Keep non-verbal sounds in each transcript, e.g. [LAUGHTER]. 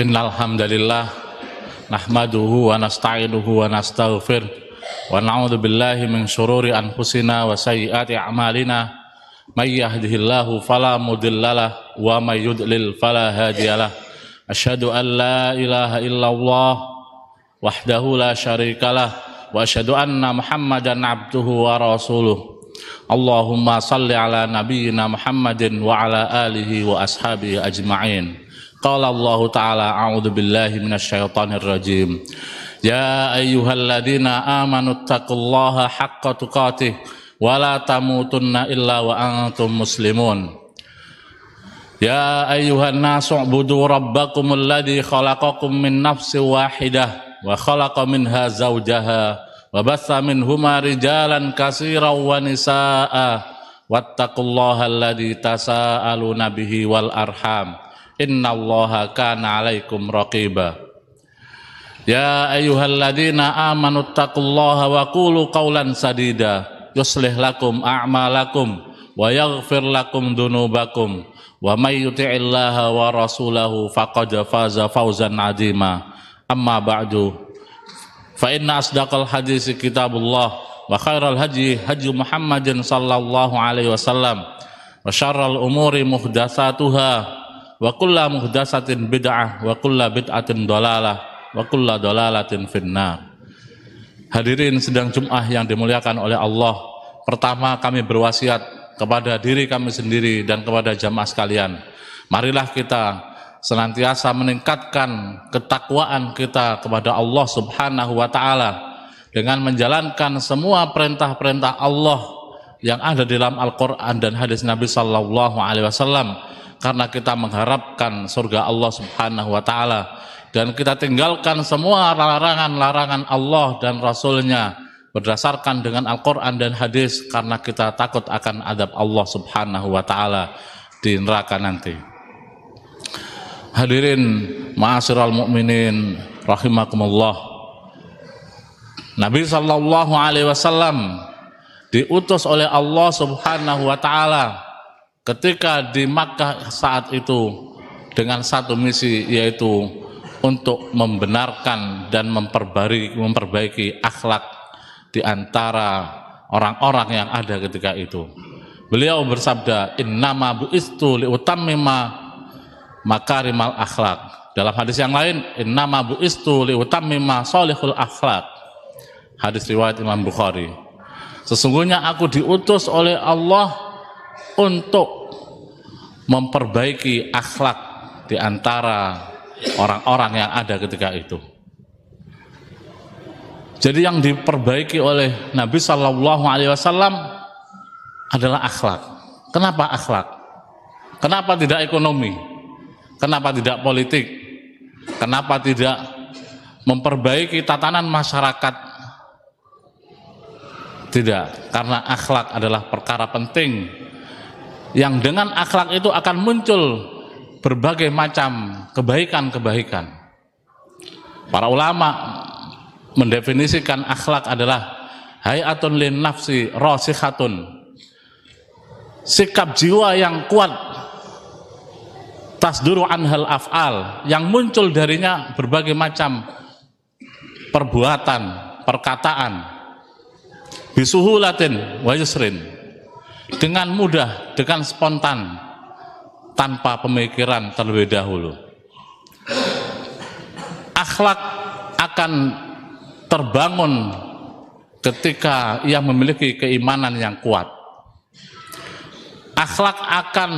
Innal hamdalillah nahmaduhu wa nasta'inuhu wa nastaghfir wa na'udzu billahi min shururi anfusina wa sayyiati a'malina. May yahdihillahu fala wa may yudlil fala hadiyalah. Asyhadu an la ilaha illallah wahdahu la syarikalah wa asyhadu anna muhammadan abduhu wa rasuluh. Allahumma salli ala nabiyyina Muhammadin wa ala alihi wa ashabihi ajma'in. Qala Allah Ta'ala a'udzu billahi minasyaitonir rajim. Ya ayyuhalladzina amanu taqullaha haqqa tuqatih wa la tamutunna illa wa antum muslimun. Ya ayyuhan nasu budu rabbakum alladhi khalaqakum min nafsin wahidah wa khalaqa minha zawjaha wa batha minhuma rijalan katsiran wa nisaa'a wattaqullaha alladhi tasaaluna bihi wal arham innallaha kana alaikum raqiba. Ya ayyuhalladzina amanu taqullaha wa qulu qawlan sadida. Yuslih lakum a'malakum wa yaghfir lakum dunubakum. Wa may yuti'illaha wa rasulahu faqad faza fawzan 'azima. Amma ba'du. Fa inna asdaqal hadisi kitabullah wa khairal haji haji Muhammadin sallallahu alaihi wasallam wa syarral umuri muhdatsatuha wa kulla muhdatsatin bid'ah wa kulla bid'atin dalalah wa kulla dalalatin finnar. Hadirin sedang Jum'ah yang dimuliakan oleh Allah. Pertama kami berwasiat kepada diri kami sendiri dan kepada jamaah sekalian. Marilah kita senantiasa meningkatkan ketakwaan kita kepada Allah Subhanahu wa taala dengan menjalankan semua perintah-perintah Allah yang ada dalam Al-Qur'an dan hadis Nabi sallallahu alaihi wasallam karena kita mengharapkan surga Allah Subhanahu wa taala dan kita tinggalkan semua larangan-larangan Allah dan Rasulnya berdasarkan dengan Al-Quran dan hadis karena kita takut akan adab Allah subhanahu wa ta'ala di neraka nanti. Hadirin ma'asyiral mukminin rahimakumullah. Nabi sallallahu alaihi wasallam diutus oleh Allah Subhanahu wa taala ketika di Makkah saat itu dengan satu misi yaitu untuk membenarkan dan memperbaiki memperbaiki akhlak di antara orang-orang yang ada ketika itu. Beliau bersabda, "Innama bu'istu liutammima makarimal akhlak. Dalam hadis yang lain, innama bu'istu liutammima salihul akhlak. Hadis riwayat Imam Bukhari. Sesungguhnya aku diutus oleh Allah untuk memperbaiki akhlak di antara orang-orang yang ada ketika itu. Jadi yang diperbaiki oleh Nabi Shallallahu Alaihi Wasallam adalah akhlak. Kenapa akhlak? Kenapa tidak ekonomi? Kenapa tidak politik? Kenapa tidak memperbaiki tatanan masyarakat? Tidak, karena akhlak adalah perkara penting yang dengan akhlak itu akan muncul berbagai macam kebaikan-kebaikan. Para ulama mendefinisikan akhlak adalah hayatun lin nafsi rasihatun. Sikap jiwa yang kuat tasduru anhal af'al yang muncul darinya berbagai macam perbuatan, perkataan bisuhulatin wa yusrin dengan mudah, dengan spontan tanpa pemikiran terlebih dahulu. Akhlak akan terbangun ketika ia memiliki keimanan yang kuat. Akhlak akan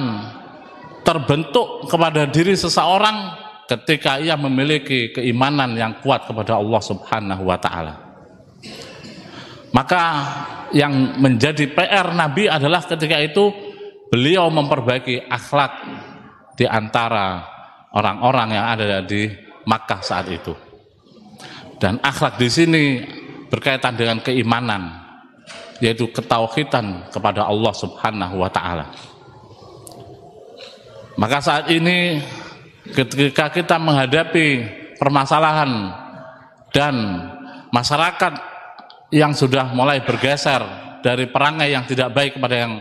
terbentuk kepada diri seseorang ketika ia memiliki keimanan yang kuat kepada Allah Subhanahu wa taala. Maka yang menjadi PR Nabi adalah ketika itu beliau memperbaiki akhlak di antara orang-orang yang ada di Makkah saat itu. Dan akhlak di sini berkaitan dengan keimanan, yaitu ketauhidan kepada Allah Subhanahu wa taala. Maka saat ini ketika kita menghadapi permasalahan dan masyarakat yang sudah mulai bergeser dari perangai yang tidak baik kepada yang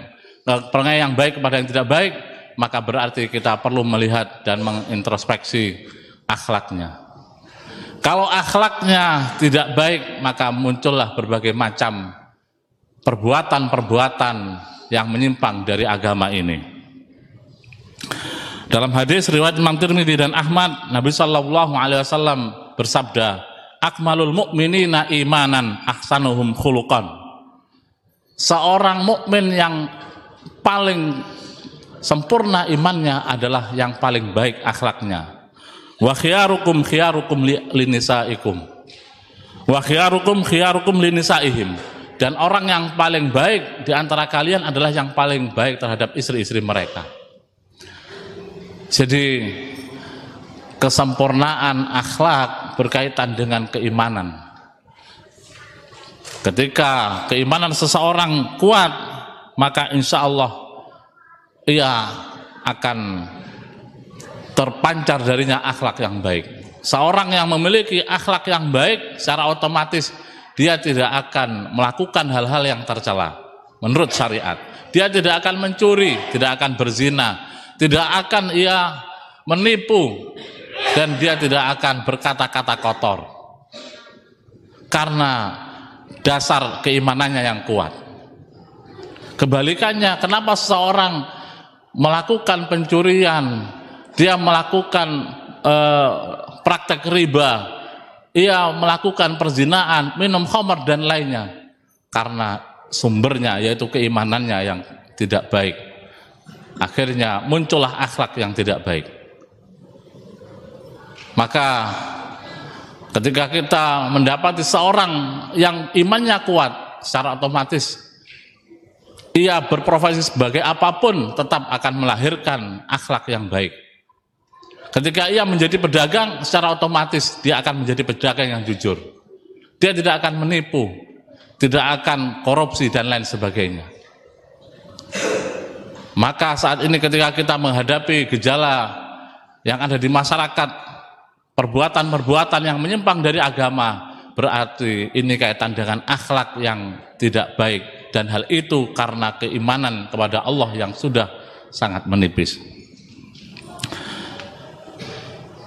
eh, perangai yang baik kepada yang tidak baik, maka berarti kita perlu melihat dan mengintrospeksi akhlaknya. Kalau akhlaknya tidak baik, maka muncullah berbagai macam perbuatan-perbuatan yang menyimpang dari agama ini. Dalam hadis riwayat Imam Tirmidzi dan Ahmad, Nabi Shallallahu Alaihi Wasallam bersabda, "Akmalul mu'minina imanan, ahsanuhum khuluqan." Seorang mukmin yang paling sempurna imannya adalah yang paling baik akhlaknya. Wa khiyarukum khiyarukum linisaikum. Wa khiyarukum khiyarukum linisaihim. Dan orang yang paling baik di antara kalian adalah yang paling baik terhadap istri-istri mereka. Jadi kesempurnaan akhlak berkaitan dengan keimanan. Ketika keimanan seseorang kuat, maka insya Allah ia akan terpancar darinya akhlak yang baik. Seorang yang memiliki akhlak yang baik secara otomatis dia tidak akan melakukan hal-hal yang tercela menurut syariat. Dia tidak akan mencuri, tidak akan berzina, tidak akan ia menipu dan dia tidak akan berkata-kata kotor. Karena dasar keimanannya yang kuat. Kebalikannya, kenapa seseorang melakukan pencurian, dia melakukan eh, praktek riba, ia melakukan perzinaan, minum khamar dan lainnya karena sumbernya yaitu keimanannya yang tidak baik. Akhirnya muncullah akhlak yang tidak baik. Maka ketika kita mendapati seorang yang imannya kuat secara otomatis ia berprofesi sebagai apa pun tetap akan melahirkan akhlak yang baik. Ketika ia menjadi pedagang, secara otomatis dia akan menjadi pedagang yang jujur. Dia tidak akan menipu, tidak akan korupsi dan lain sebagainya. Maka saat ini ketika kita menghadapi gejala yang ada di masyarakat, perbuatan-perbuatan yang menyimpang dari agama, berarti ini kaitan dengan akhlak yang tidak baik dan hal itu karena keimanan kepada Allah yang sudah sangat menipis.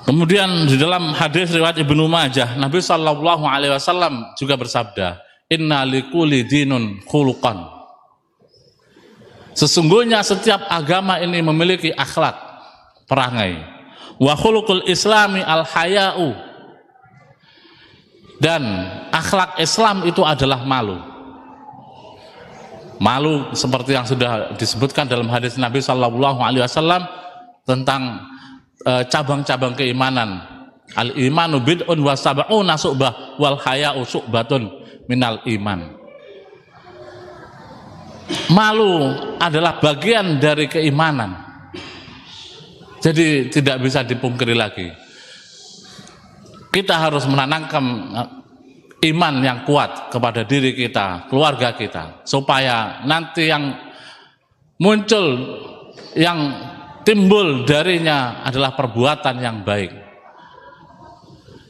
Kemudian di dalam hadis riwayat Ibnu Majah, Nabi Shallallahu Alaihi Wasallam juga bersabda, Inna likuli dinun khuluqan. Sesungguhnya setiap agama ini memiliki akhlak, perangai. Wa khuluqul islami al haya'u. Dan akhlak Islam itu adalah malu. Malu seperti yang sudah disebutkan dalam hadis Nabi Shallallahu Alaihi Wasallam tentang Eh, cabang-cabang keimanan. Al imanu bid'un wa sab'una su'bah wal haya'u su'batun minal iman. Malu adalah bagian dari keimanan. Jadi tidak bisa dipungkiri lagi. Kita harus menanamkan eh, iman yang kuat kepada diri kita, keluarga kita, supaya nanti yang muncul yang timbul darinya adalah perbuatan yang baik.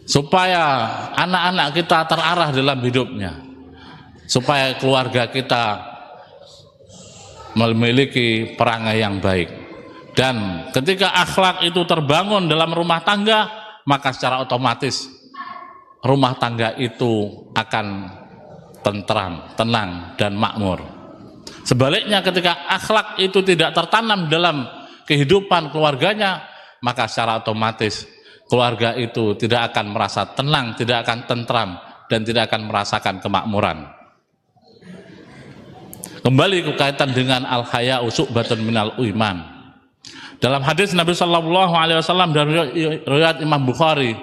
Supaya anak-anak kita terarah dalam hidupnya. Supaya keluarga kita memiliki perangai yang baik. Dan ketika akhlak itu terbangun dalam rumah tangga, maka secara otomatis rumah tangga itu akan tentram, tenang, dan makmur. Sebaliknya ketika akhlak itu tidak tertanam dalam kehidupan keluarganya, maka secara otomatis keluarga itu tidak akan merasa tenang, tidak akan tentram, dan tidak akan merasakan kemakmuran. Kembali kaitan dengan al haya usuk batun minal iman. Dalam hadis Nabi Shallallahu Alaihi Wasallam dan riwayat Imam Bukhari,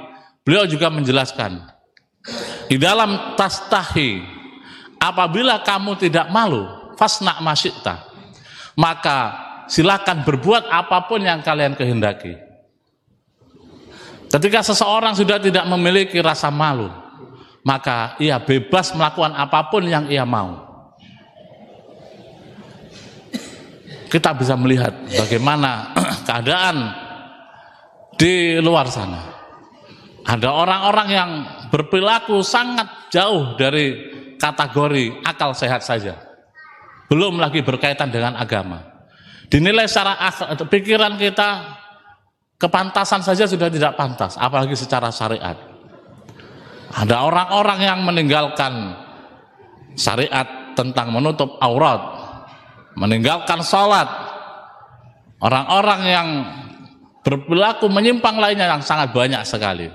beliau juga menjelaskan di dalam tas tahi, apabila kamu tidak malu, fasna masyikta, maka silakan berbuat apa pun yang kalian kehendaki. Ketika seseorang sudah tidak memiliki rasa malu, maka ia bebas melakukan apa pun yang ia mau. Kita bisa melihat bagaimana [CLEARS THROAT] keadaan di luar sana. Ada orang-orang yang berperilaku sangat jauh dari kategori akal sehat saja. Belum lagi berkaitan dengan agama dinilai secara pikiran kita kepantasan saja sudah tidak pantas, apalagi secara syariat. Ada orang-orang yang meninggalkan syariat tentang menutup aurat, meninggalkan sholat, orang-orang yang berperilaku menyimpang lainnya yang sangat banyak sekali.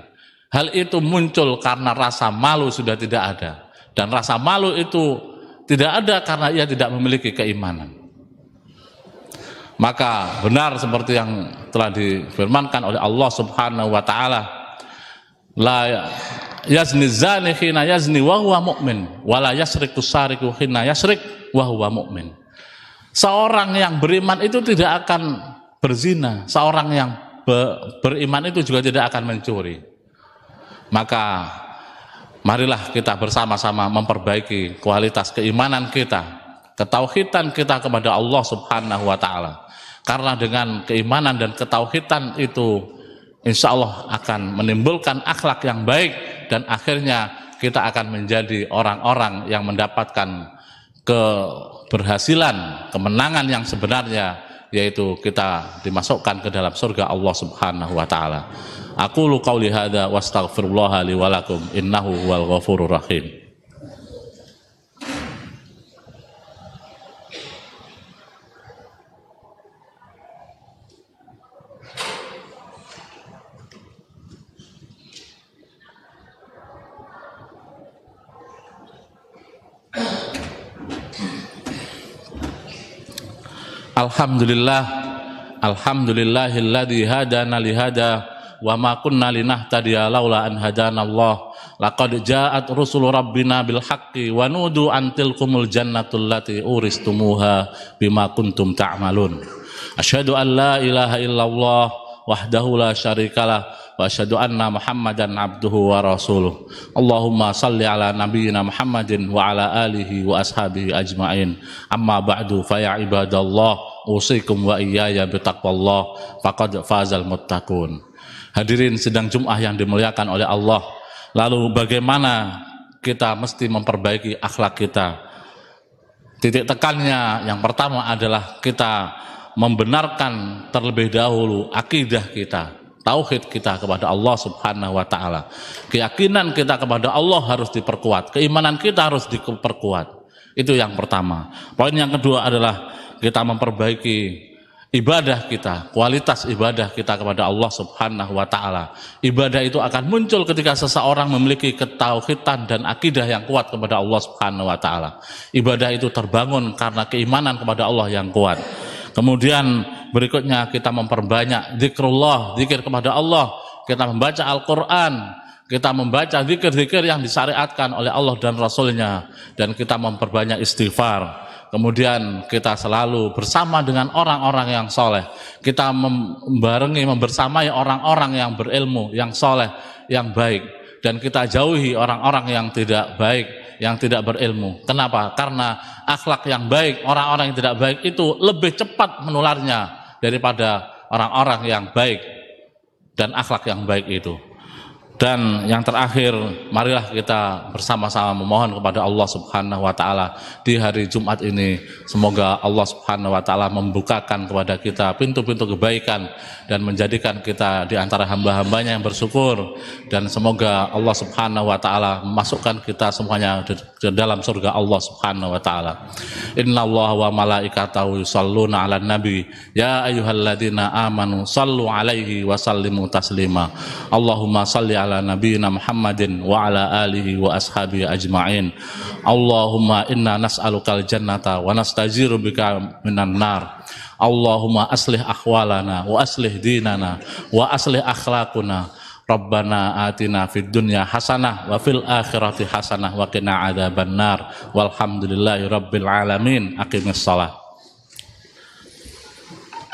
Hal itu muncul karena rasa malu sudah tidak ada. Dan rasa malu itu tidak ada karena ia tidak memiliki keimanan. Maka benar seperti yang telah difirmankan oleh Allah Subhanahu wa taala, la yazni zani khina yazni wa huwa mu'min, wa la yasriku sariku khina yasrik wa huwa mu'min. Seorang yang beriman itu tidak akan berzina, seorang yang beriman itu juga tidak akan mencuri. Maka marilah kita bersama-sama memperbaiki kualitas keimanan kita, ketauhidan kita kepada Allah Subhanahu wa taala. Karena dengan keimanan dan ketauhidan itu insya Allah akan menimbulkan akhlak yang baik dan akhirnya kita akan menjadi orang-orang yang mendapatkan keberhasilan, kemenangan yang sebenarnya yaitu kita dimasukkan ke dalam surga Allah Subhanahu wa taala. Aku lu qauli hadza wastaghfirullah li wa lakum innahu huwal ghafurur rahim. Alhamdulillah. Alhamdulillahilladzi hadana li hada wa ma kunna linahtadiya laula an hadana Allah. Laqad ja'at rusul rabbina bil haqqi wa nudu an tilkumul jannatul lati uristumuha bima kuntum ta'malun. Asyhadu an la ilaha illallah wahdahu la syarikalah wa asyhadu anna Muhammadan abduhu wa rasuluh. Allahumma salli ala nabiyyina Muhammadin wa ala alihi wa ashabihi ajmain. Amma ba'du fa ya ibadallah usikum wa iyaya bitaqwallah faqad fazal muttaqun. Hadirin sedang Jumat yang dimuliakan oleh Allah. Lalu bagaimana kita mesti memperbaiki akhlak kita? Titik tekannya yang pertama adalah kita membenarkan terlebih dahulu akidah kita tauhid kita kepada Allah Subhanahu wa taala. Keyakinan kita kepada Allah harus diperkuat, keimanan kita harus diperkuat. Itu yang pertama. Poin yang kedua adalah kita memperbaiki ibadah kita, kualitas ibadah kita kepada Allah Subhanahu wa taala. Ibadah itu akan muncul ketika seseorang memiliki ketauhidan dan akidah yang kuat kepada Allah Subhanahu wa taala. Ibadah itu terbangun karena keimanan kepada Allah yang kuat. Kemudian berikutnya kita memperbanyak zikrullah, zikir kepada Allah. Kita membaca Al-Quran, kita membaca zikir-zikir yang disyariatkan oleh Allah dan Rasulnya. Dan kita memperbanyak istighfar. Kemudian kita selalu bersama dengan orang-orang yang soleh. Kita membarengi, membersamai orang-orang yang berilmu, yang soleh, yang baik. Dan kita jauhi orang-orang yang tidak baik yang tidak berilmu. Kenapa? Karena akhlak yang baik, orang-orang yang tidak baik itu lebih cepat menularnya daripada orang-orang yang baik dan akhlak yang baik itu. Dan yang terakhir, marilah kita bersama-sama memohon kepada Allah Subhanahu wa taala di hari Jumat ini. Semoga Allah Subhanahu wa taala membukakan kepada kita pintu-pintu kebaikan dan menjadikan kita di antara hamba-hambanya yang bersyukur dan semoga Allah Subhanahu wa taala memasukkan kita semuanya ke dalam surga Allah Subhanahu wa taala. Innallaha wa malaikatahu yusalluna 'alan nabi ya ayyuhalladzina amanu sallu 'alaihi wa sallimu taslima. Allahumma salli ala nabiyina Muhammadin wa ala alihi wa ashabihi ajma'in. Allahumma inna nas'alukal jannata wa nastajiru bika minan nar. Allahumma aslih akhwalana wa aslih dinana wa aslih akhlaquna. Rabbana atina fid dunya hasanah wa fil akhirati hasanah wa qina adzabannar. Walhamdulillahi rabbil alamin. Aqimis salat.